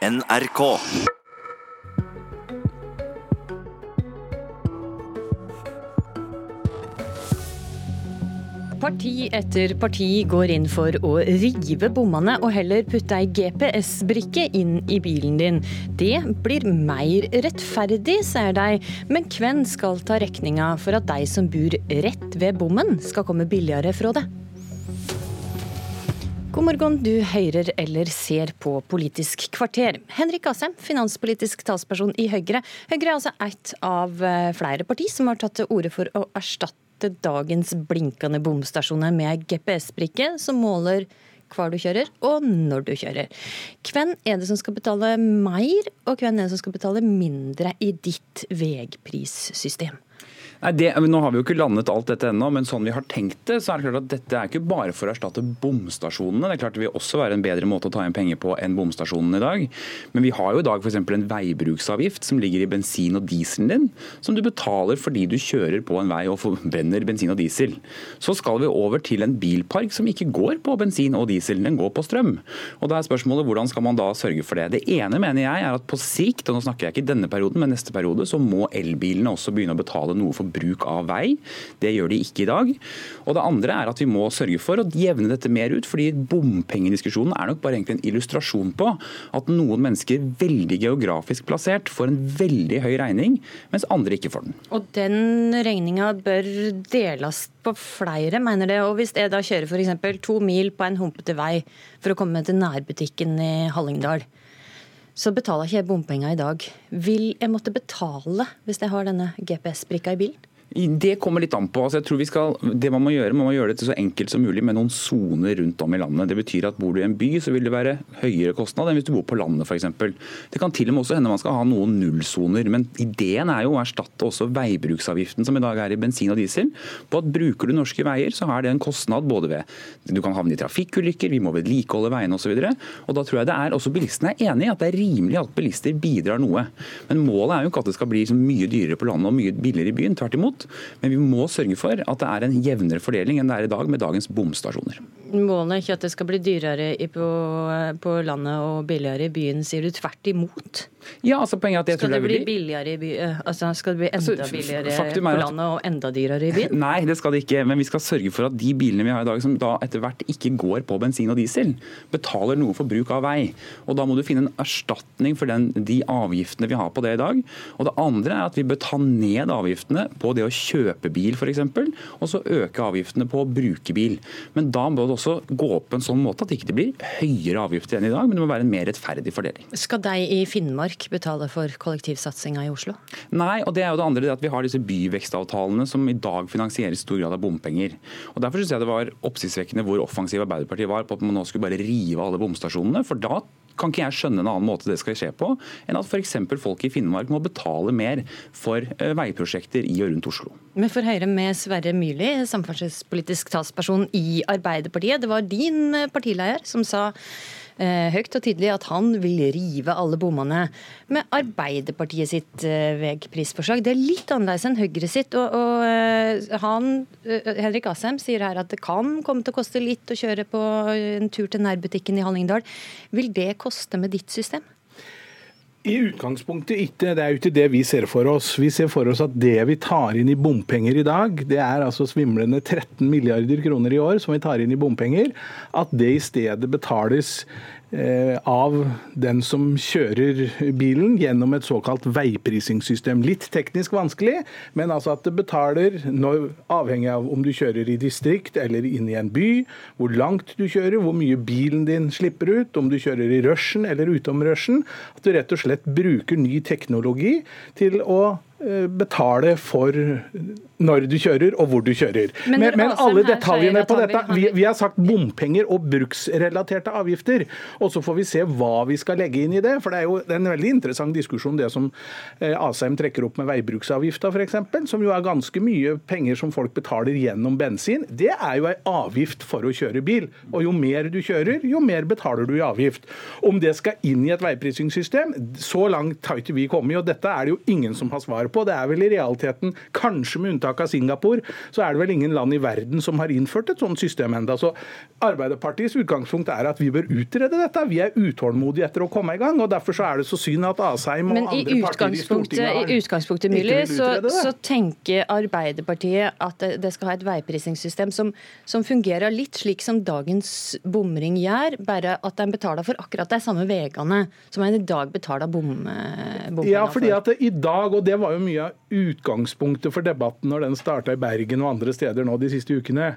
NRK. Parti etter parti går inn for å rive bommene og heller putte ei GPS-brikke inn i bilen din. Det blir mer rettferdig, sier de, men hvem skal ta regninga for at de som bor rett ved bommen, skal komme billigere fra det? God morgen, du hører eller ser på Politisk kvarter. Henrik Asheim, finanspolitisk talsperson i Høyre. Høyre er altså ett av eh, flere parti som har tatt til orde for å erstatte dagens blinkende bomstasjoner med GPS-brikke som måler hvor du kjører og når du kjører. Hvem er det som skal betale mer, og hvem er det som skal betale mindre i ditt vegprissystem? Nei, det, nå har vi jo ikke landet alt dette ennå, men sånn vi har tenkt det, så er det klart at dette er ikke bare for å erstatte bomstasjonene. Det er klart det vil også være en bedre måte å ta inn penger på enn bomstasjonene i dag. Men vi har jo i dag f.eks. en veibruksavgift som ligger i bensin og dieselen din, som du betaler fordi du kjører på en vei og forbrenner bensin og diesel. Så skal vi over til en bilpark som ikke går på bensin og diesel, den går på strøm. Og da er spørsmålet hvordan skal man da sørge for det. Det ene mener jeg er at på sikt, og nå snakker jeg ikke denne perioden, men neste periode, så må elbilene også begynne å betale noe for bruk av vei. Det gjør de ikke i dag. Og Det andre er at vi må sørge for å jevne dette mer ut. fordi Bompengediskusjonen er nok bare egentlig en illustrasjon på at noen mennesker veldig geografisk plassert får en veldig høy regning, mens andre ikke får den. Og den regninga bør deles på flere, mener det. Og hvis jeg da kjører f.eks. to mil på en humpete vei for å komme til nærbutikken i Hallingdal, så betaler ikke jeg bompenger i dag. Vil jeg måtte betale hvis jeg har denne GPS-brikka i bilen? Det kommer litt an på. Altså jeg tror vi skal, det Man må gjøre, man må gjøre det så enkelt som mulig med noen soner rundt om i landet. Det betyr at Bor du i en by, så vil det være høyere kostnad enn hvis du bor på landet f.eks. Det kan til og med også hende man skal ha noen nullsoner. Men ideen er jo å erstatte også veibruksavgiften som i dag er i bensin og diesel. på at Bruker du norske veier, så er det en kostnad både ved Du kan havne i trafikkulykker, vi må vedlikeholde veiene osv. Da tror jeg det er også bilistene er enig i at det er rimelig at bilister bidrar noe. Men målet er jo ikke at det skal bli mye dyrere på landet og mye billigere i byen. Tvert imot. Men vi må sørge for at det er en jevnere fordeling enn det er i dag med dagens bomstasjoner. Målet er ikke at det skal bli dyrere på, landet og billigere i byen, sier du tvert imot? Ja, altså poenget er at jeg skal tror det, det bli billigere i by, eh, altså skal det bli enda altså, billigere på landet og enda dyrere i byen? Nei, det skal det ikke. Men vi skal sørge for at de bilene vi har i dag som da etter hvert ikke går på bensin og diesel, betaler noe for bruk av vei. Og Da må du finne en erstatning for den, de avgiftene vi har på det i dag. Og Det andre er at vi bør ta ned avgiftene på det å kjøpe bil f.eks., og så øke avgiftene på å bruke bil. Men da må det også gå opp på en sånn måte at det ikke blir høyere avgifter enn i dag, men det må være en mer rettferdig fordeling. Skal de i Finnmark betale for kollektivsatsinga i Oslo? Nei, og det er jo det andre, det at vi har disse byvekstavtalene som i dag finansieres i stor grad av bompenger. Og Derfor syns jeg det var oppsiktsvekkende hvor offensiv Arbeiderpartiet var på at man nå skulle bare rive alle bomstasjonene. for da kan ikke jeg skjønne en annen måte det skal skje på, enn at f.eks. folk i Finnmark må betale mer for eh, veiprosjekter i og rundt Oslo. Vi får høre med Sverre Myrli, samferdselspolitisk talsperson i Arbeiderpartiet. Det var din partileier som sa Eh, høyt og tydelig at han vil rive alle bommene. Med Arbeiderpartiet sitt eh, veiprisforslag, det er litt annerledes enn Høyre sitt. Og, og eh, han, Henrik Asheim sier her at det kan komme til å koste litt å kjøre på en tur til nærbutikken i Hallingdal. Vil det koste med ditt system? I utgangspunktet ikke. Det er jo ikke det vi ser for oss. Vi ser for oss at det vi tar inn i bompenger i dag, det er altså svimlende 13 milliarder kroner i år som vi tar inn i bompenger, at det i stedet betales av den som kjører bilen gjennom et såkalt veiprisingssystem. Litt teknisk vanskelig, men altså at det betaler, når, avhengig av om du kjører i distrikt eller inn i en by, hvor langt du kjører, hvor mye bilen din slipper ut, om du kjører i rushen eller utom rushen, at du rett og slett bruker ny teknologi til å eh, betale for når du kjører og hvor du kjører. Men, men, men alle detaljene på dette vi, vi, har sagt bompenger og bruksrelaterte avgifter. Og så får vi se hva vi skal legge inn i det. For det er jo en veldig interessant diskusjon det som eh, Asheim trekker opp med veibruksavgifta f.eks., som jo er ganske mye penger som folk betaler gjennom bensin. Det er jo ei avgift for å kjøre bil. Og jo mer du kjører, jo mer betaler du i avgift. Om det skal inn i et veiprisingssystem, så langt har ikke vi kommet. Og dette er det jo ingen som har svar på. Det er vel i realiteten, kanskje med unntak av Singapore, så er det vel ingen land i verden som har innført et sånt system enda. Så Arbeiderpartiets utgangspunkt er at vi bør utrede dette. Vi er utålmodige etter å komme i gang. og Derfor så er det så synd at Asheim og Men andre partier i Stortinget har i utgangspunktet det. så, så, tenker Arbeiderpartiet at det skal ha et veiprisingssystem som, som, fungerer litt slik som dagens bomring gjør, bare at de betaler for akkurat de samme veiene som en i dag betaler bom, bompenger ja, fordi at i dag, og det var jo mye av utgangspunktet for debatten når den starta i Bergen og andre steder nå de siste ukene.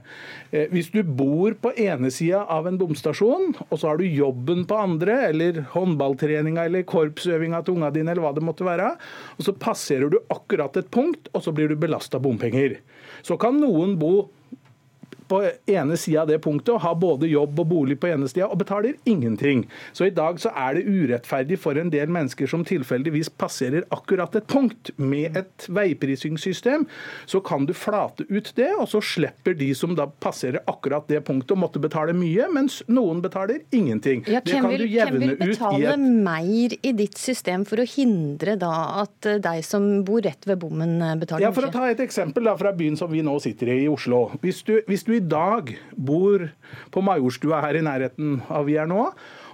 Eh, hvis du bor på ene sida av en bomstasjon, og så har du jobben på andre, eller håndballtreninga eller korpsøvinga til unga dine, eller hva det måtte være, og så passerer du akkurat et punkt, og så blir du belasta bompenger. Så kan noen bo på ene sida av det punktet og har både jobb og bolig på ene sida og betaler ingenting. Så i dag så er det urettferdig for en del mennesker som tilfeldigvis passerer akkurat et punkt. Med et veiprisingssystem så kan du flate ut det, og så slipper de som da passerer akkurat det punktet, og måtte betale mye, mens noen betaler ingenting. Ja, det kan vil, du jevne ut i et Hvem vil betale mer i ditt system for å hindre da at eh, de som bor rett ved bommen, eh, betaler mye? Ja, For å ta et eksempel da, fra byen som vi nå sitter i, i Oslo. Hvis du, hvis du i dag bor på Majorstua her i nærheten av vi er nå,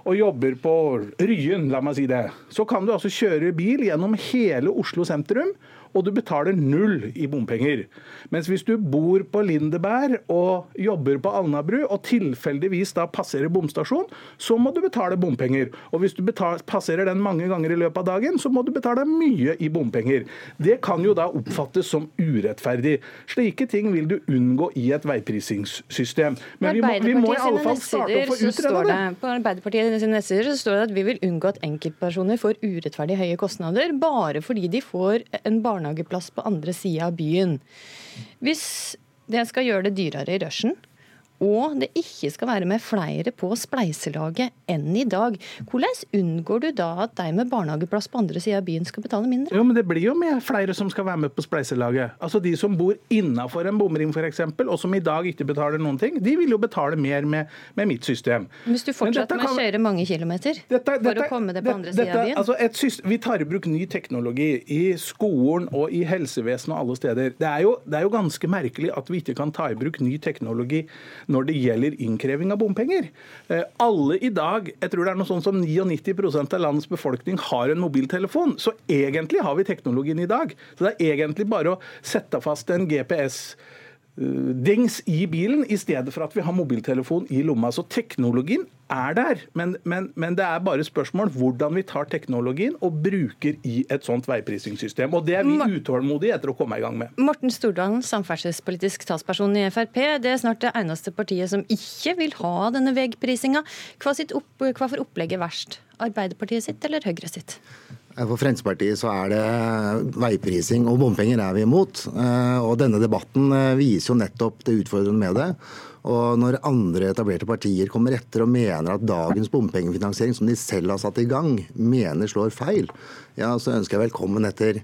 og jobber på Ryen, la meg si det, så kan du altså kjøre bil gjennom hele Oslo sentrum og du betaler null i bompenger. Mens hvis du bor på Lindeberg og jobber på Alnabru og tilfeldigvis da passerer bomstasjon, så må du betale bompenger. Og hvis du betaler, passerer den mange ganger i løpet av dagen, så må du betale mye i bompenger. Det kan jo da oppfattes som urettferdig. Slike ting vil du unngå i et veiprisingssystem. Men vi må, vi må i alle fall starte å få utrede det. På Arbeiderpartiet sine nettsider så står det at vi vil unngå at enkeltpersoner får urettferdig høye kostnader bare fordi de får en barnehageplass på andre sida av byen. Hvis det skal gjøre det dyrere i rushen, og det ikke skal være med flere på spleiselaget enn i dag. Hvordan unngår du da at de med barnehageplass på andre sida av byen skal betale mindre? Jo, men Det blir jo med flere som skal være med på spleiselaget. Altså De som bor innafor en bomring f.eks., og som i dag ikke betaler noen ting, de vil jo betale mer med, med mitt system. Hvis du fortsetter med å kjøre mange kilometer dette, for dette, å komme deg på andre sida av byen? Altså system, vi tar i bruk ny teknologi i skolen og i helsevesenet og alle steder. Det er, jo, det er jo ganske merkelig at vi ikke kan ta i bruk ny teknologi når det gjelder innkreving av bompenger. Eh, alle i dag, jeg tror det er noe sånn som 99% av landets befolkning har en mobiltelefon. Så egentlig har vi teknologien i dag. Så det er egentlig bare å sette fast en GPS dings i bilen, i stedet for at vi har mobiltelefon i lomma. Så teknologien er der, men, men, men, det er bare spørsmål hvordan vi tar teknologien og bruker i et sånt veiprisingssystem. Og Det er vi utålmodige etter å komme i gang med. Morten Stordalen, samferdselspolitisk talsperson i Frp. Det er snart det eneste partiet som ikke vil ha denne veiprisinga. Hva, opp, hva for opplegg er verst? Arbeiderpartiet sitt eller Høyre sitt? For Fremskrittspartiet så er det veiprising og bompenger er vi imot. Eh, og denne debatten eh, viser jo nettopp det utfordrende med det. Og når andre etablerte partier kommer etter og mener at dagens bompengefinansiering, som de selv har satt i gang, mener slår feil, ja, så ønsker jeg velkommen etter.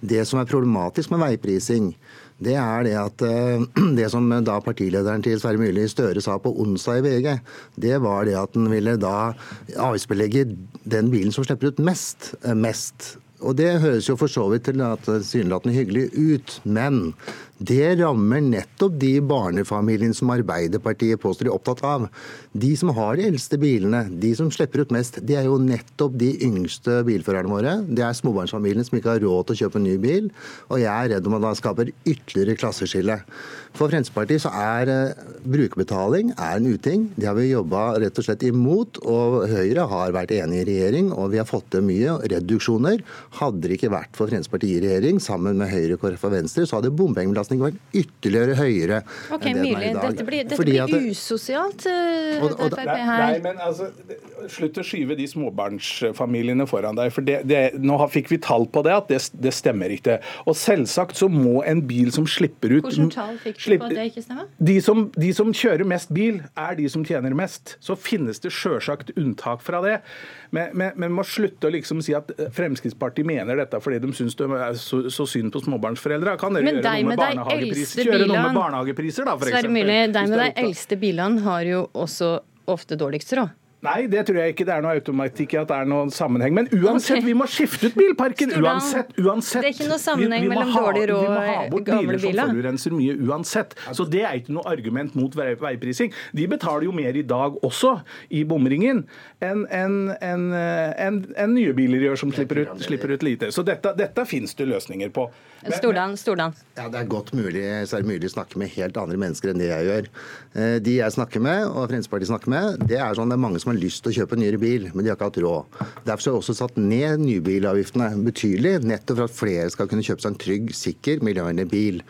Det som er problematisk med veiprising, det er det at eh, det som da partilederen til Sverre Myrli Støre sa på onsdag i VG, det var det at han ville da avgiftsbelegge den bilen som slipper ut mest, eh, mest. Og Det høres jo for så vidt tilsynelatende hyggelig ut, men det rammer nettopp de barnefamiliene som Arbeiderpartiet påstår de er opptatt av. De som har de eldste bilene, de som slipper ut mest, det er jo nettopp de yngste bilførerne våre. Det er småbarnsfamiliene som ikke har råd til å kjøpe en ny bil. Og jeg er redd om at det skaper ytterligere klasseskille. For Fremskrittspartiet så er uh, brukerbetaling er en uting. Det har vi jobba rett og slett imot. Og Høyre har vært enig i regjering, og vi har fått til mye reduksjoner. Hadde det ikke vært for Fremskrittspartiet i regjering, sammen med Høyre, KrF og Venstre, så hadde bompengebelastningen vært ytterligere høyere okay, enn det den er i dag. Dette blir, dette blir det, usosialt, uh, og, og, Frp her. Nei, men altså, Slutt å skyve de småbarnsfamiliene foran deg. for det, det, Nå fikk vi tall på det, at det, det, stemmer ikke. Og selvsagt så må en bil som slipper ut Hvilke tall fikk på at det ikke stemmer? De som, de som kjører mest bil, er de som tjener mest. Så finnes det sjølsagt unntak fra det. Men, men, men må slutte å liksom si at Fremskrittspartiet mener dette fordi de syns det er så, så synd på småbarnsforeldre. Kan dere gjøre noe med barnehagepriser? Kjøre noe med barnehagepriser, da, f.eks. Sverre Myrli, de med de eldste bilene har jo også ofte dårligst råd. Nei, det tror jeg ikke det er noe automatikk i at det er noen sammenheng. Men uansett, vi må skifte ut bilparken! Uansett, uansett. det er ikke noe sammenheng vi, vi mellom dårlig råd Vi må ha bort gamle biler som biler. forurenser mye uansett. Så det er ikke noe argument mot vei- veiprising. De betaler jo mer i dag også i bomringen enn en, en, en, enn- enn nye biler gjør som slipper ut, slipper ut lite. Så dette, dette fins det løsninger på. Stordalen, Stordalen. Ja, Det er godt mulig så er det mulig å snakke med helt andre mennesker enn det jeg gjør. Eh, De jeg snakker med, og Fremskrittspartiet snakker med, det er sånn det er mange som har lyst til å kjøpe en nyere bil, men de har ikke hatt råd. Derfor har vi også satt ned nybilavgiftene betydelig, nettopp for at flere skal kunne kjøpe seg en trygg, sikker, miljøvennlig bil.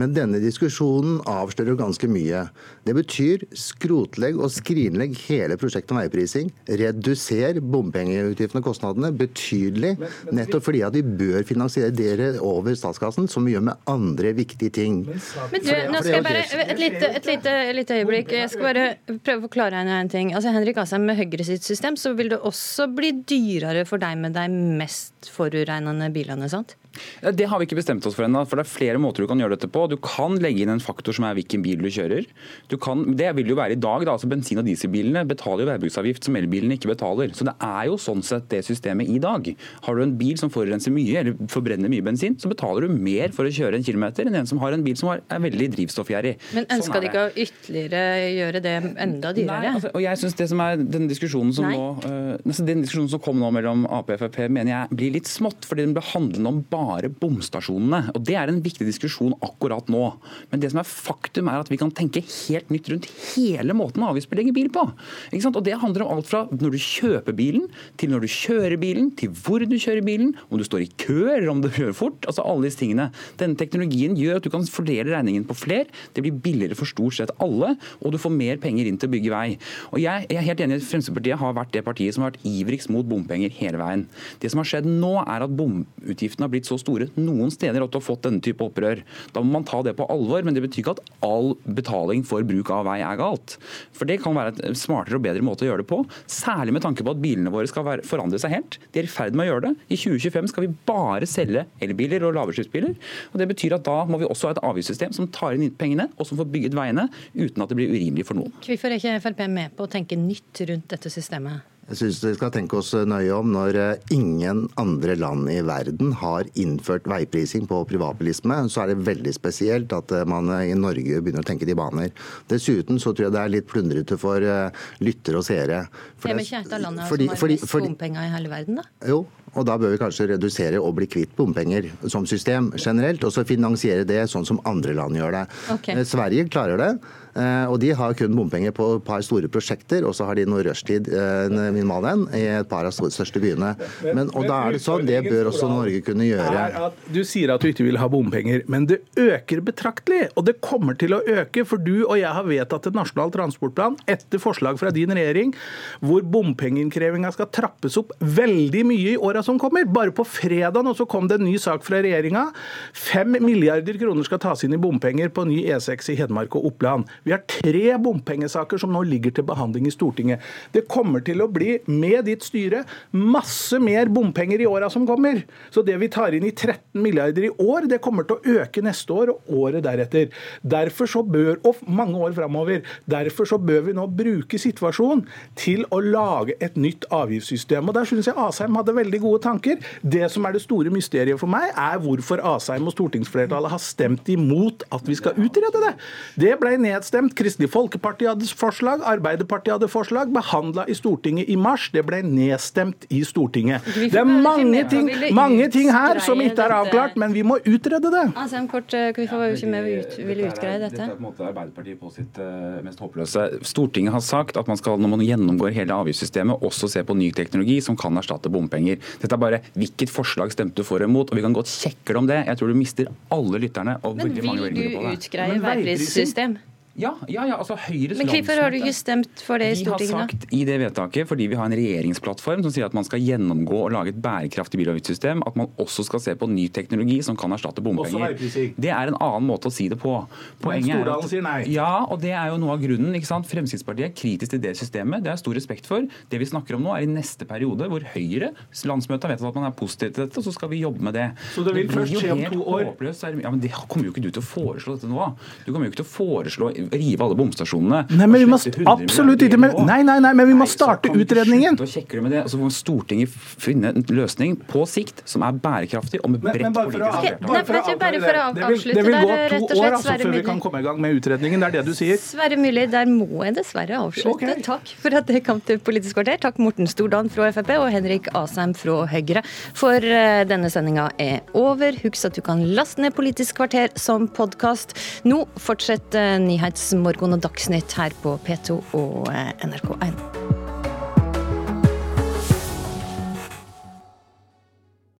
Men denne diskusjonen avslører ganske mye. Det betyr skrotlegg og skrinlegg hele prosjektet om veiprising. Reduser bompengeutgiftene og kostnadene betydelig, nettopp fordi at vi bør finansiere dere over statskassen, som vi gjør med andre viktige ting. Men du, nå skal jeg bare, et lite, et lite, et lite øyeblikk. Jeg skal bare prøve å forklare henne en ting. Altså Henrik Asheim, med Høyre sitt system så vil det også bli dyrere for deg med de mest forurensende bilene, sant? Det har vi ikke bestemt oss for ennå. For det er flere måter du kan gjøre dette på. Du kan legge inn en faktor som er hvilken bil du kjører. Du kan, det vil jo være i dag. da, altså Bensin- og dieselbilene betaler jo veibruksavgift som elbilene ikke betaler. Så det er jo sånn sett det systemet i dag. Har du en bil som forurenser mye, eller forbrenner mye bensin, så betaler du mer for å kjøre en kilometer enn en som har en bil som er veldig drivstoffgjerrig. Men ønska sånn de ikke å ytterligere gjøre det enda dyrere? Nei, altså, og jeg synes det som er den diskusjonen som nå øh, Den diskusjonen som kom nå mellom Ap og Frp, mener jeg blir litt smått. fordi den ble handlende om bare bomstasjonene. og Det er en viktig diskusjon akkurat nå. Men det som er faktum er at vi kan tenke helt nytt rundt hele måten å avgiftsbelegge bil på. Og Det handler om alt fra når du kjøper bilen, til når du kjører bilen, til hvor du kjører bilen, om du står i kø eller om du kjører fort. altså alle disse tingene. Denne teknologien gjør at du kan fordele regningen på flere. Det blir billigere for stort sett alle, og du får mer penger inn til å bygge vei. Og jeg er helt enig i at Fremskrittspartiet har vært det partiet som har vært ivrigst mot bompenger hele veien. Det som har skjedd nå, er at bomutgiftene har blitt så store noen steder at du har fått denne type opprør. Da må man ta det på alvor, men det betyr ikke at all betaling for bruk av vei er galt. For det kan være en smartere og bedre måte å gjøre det på, særlig med tanke på at bilene våre skal være, forandre seg helt. De er i ferd med å gjøre det. I 2025 skal vi bare selge elbiler og lavutslippsbiler. Og det betyr at da må vi også ha et avgiftssystem som tar inn pengene, og som får bygget veiene uten at det blir urimelig for noen. Hvorfor er ikke Frp med på å tenke nytt rundt dette systemet? Jeg syns vi skal tenke oss nøye om når eh, ingen andre land i verden har innført veiprising på privatbilisme, så er det veldig spesielt at eh, man i Norge begynner å tenke de baner. Dessuten så tror jeg det er litt plundrete for eh, lyttere og seere. For Er det- vi ikke et av landene som har mest bompenger i hele verden, da? Jo, og da bør vi kanskje redusere og bli kvitt bompenger som system generelt, og så finansiere det sånn som andre land gjør det. Ok. Eh, Sverige klarer det. eh, Og de har kun bompenger på et par store prosjekter, og så har de noe rushtid eh, minimal i et par av de største byene. Men, og da er det sånn, det bør også Norge kunne gjøre. Du sier at du ikke vil ha bompenger, men det øker betraktelig. Og det kommer til å øke, for du og jeg har vedtatt en nasjonal transportplan etter forslag fra din regjering, hvor bompengeinnkrevinga skal trappes opp veldig mye i åra som kommer. Bare på fredag så kom det en ny sak fra regjeringa. Fem milliarder kroner skal tas inn i bompenger på ny E6 i Hedmark og Oppland. Vi har tre bompengesaker som nå ligger til behandling i Stortinget. Det kommer til å bli, med ditt styre, masse mer bompenger i åra som kommer. Så det vi tar inn i 13 milliarder i år, det kommer til å øke neste år og året deretter. Derfor så bør, og mange år framover, derfor så bør vi nå bruke situasjonen til å lage et nytt avgiftssystem. Og Der syns jeg Asheim hadde veldig gode tanker. Det som er det store mysteriet for meg, er hvorfor Asheim og stortingsflertallet har stemt imot at vi skal utrede det. Det ble nedstemt. Kristelig Folkeparti hadde forslag, Arbeiderpartiet hadde forslag, behandla i Stortinget i mars. Det ble nedstemt i Stortinget. Det er mange ting, med mange ting her som ikke er avklart, men vi må utrede det. Asheim, kort, kan vi få være ikke med og ut, ville utgreie Dette er dette? på en måte Arbeiderpartiet på sitt eh, mest håpløse. Stortinget har sagt at man skal, når man gjennomgår hele avgiftssystemet, også se på ny teknologi som kan erstatte bompenger. Dette er bare hvilket forslag stemte du for og imot, og vi kan godt sjekke det om det. Jeg tror du mister alle lytterne. og Men veldig mange vil velgere du på det. utgreie veiprisssystem? Ja, ja, ja, altså Høyres Men hvorfor har du ikke stemt for det i Stortinget? Vi har sagt i det vedtaket, fordi vi har en regjeringsplattform som sier at man skal gjennomgå og lage et bærekraftig bilavgiftssystem, at man også skal se på ny teknologi som kan erstatte bompenger. Det er en annen måte å si det på. Poenget er Stordalen at- sier nei. Ja, og det er jo noe av grunnen. ikke sant? Fremskrittspartiet er kritisk til det systemet. Det har jeg stor respekt for. Det vi snakker om nå, er i neste periode, hvor Høyre landsmøtet har vedtatt at man er positiv til dette, og så skal vi jobbe med det. Så det vil blir først skje om to år? håpløst. Ja, men Det kommer jo ikke du til å foreslå dette nå. Du kommer jo ikke til å foreslå rive alle bomstasjonene. Nei, men vi må absolutt ikke men. Nei, nei, nei, men vi må Nei, starte utredningen. slutte å med det. Og så må Stortinget finne en løsning på sikt som er bærekraftig og med bredt politisk flertall. bare for å avslutte det vil gå to år altså, før vi kan komme i gang med utredningen. Det er det du sier? Sverre Myrli, der må jeg dessverre avslutte. Takk for at det kom til Politisk kvarter. Takk Morten Stordalen fra Frp og Henrik Asheim fra Høyre. For eh, denne sendinga er over. Husk at du kan laste ned Politisk kvarter som podkast. Nå fortsetter Nyhetsmorgen og Dagsnytt her på P2 og eh, NRK1.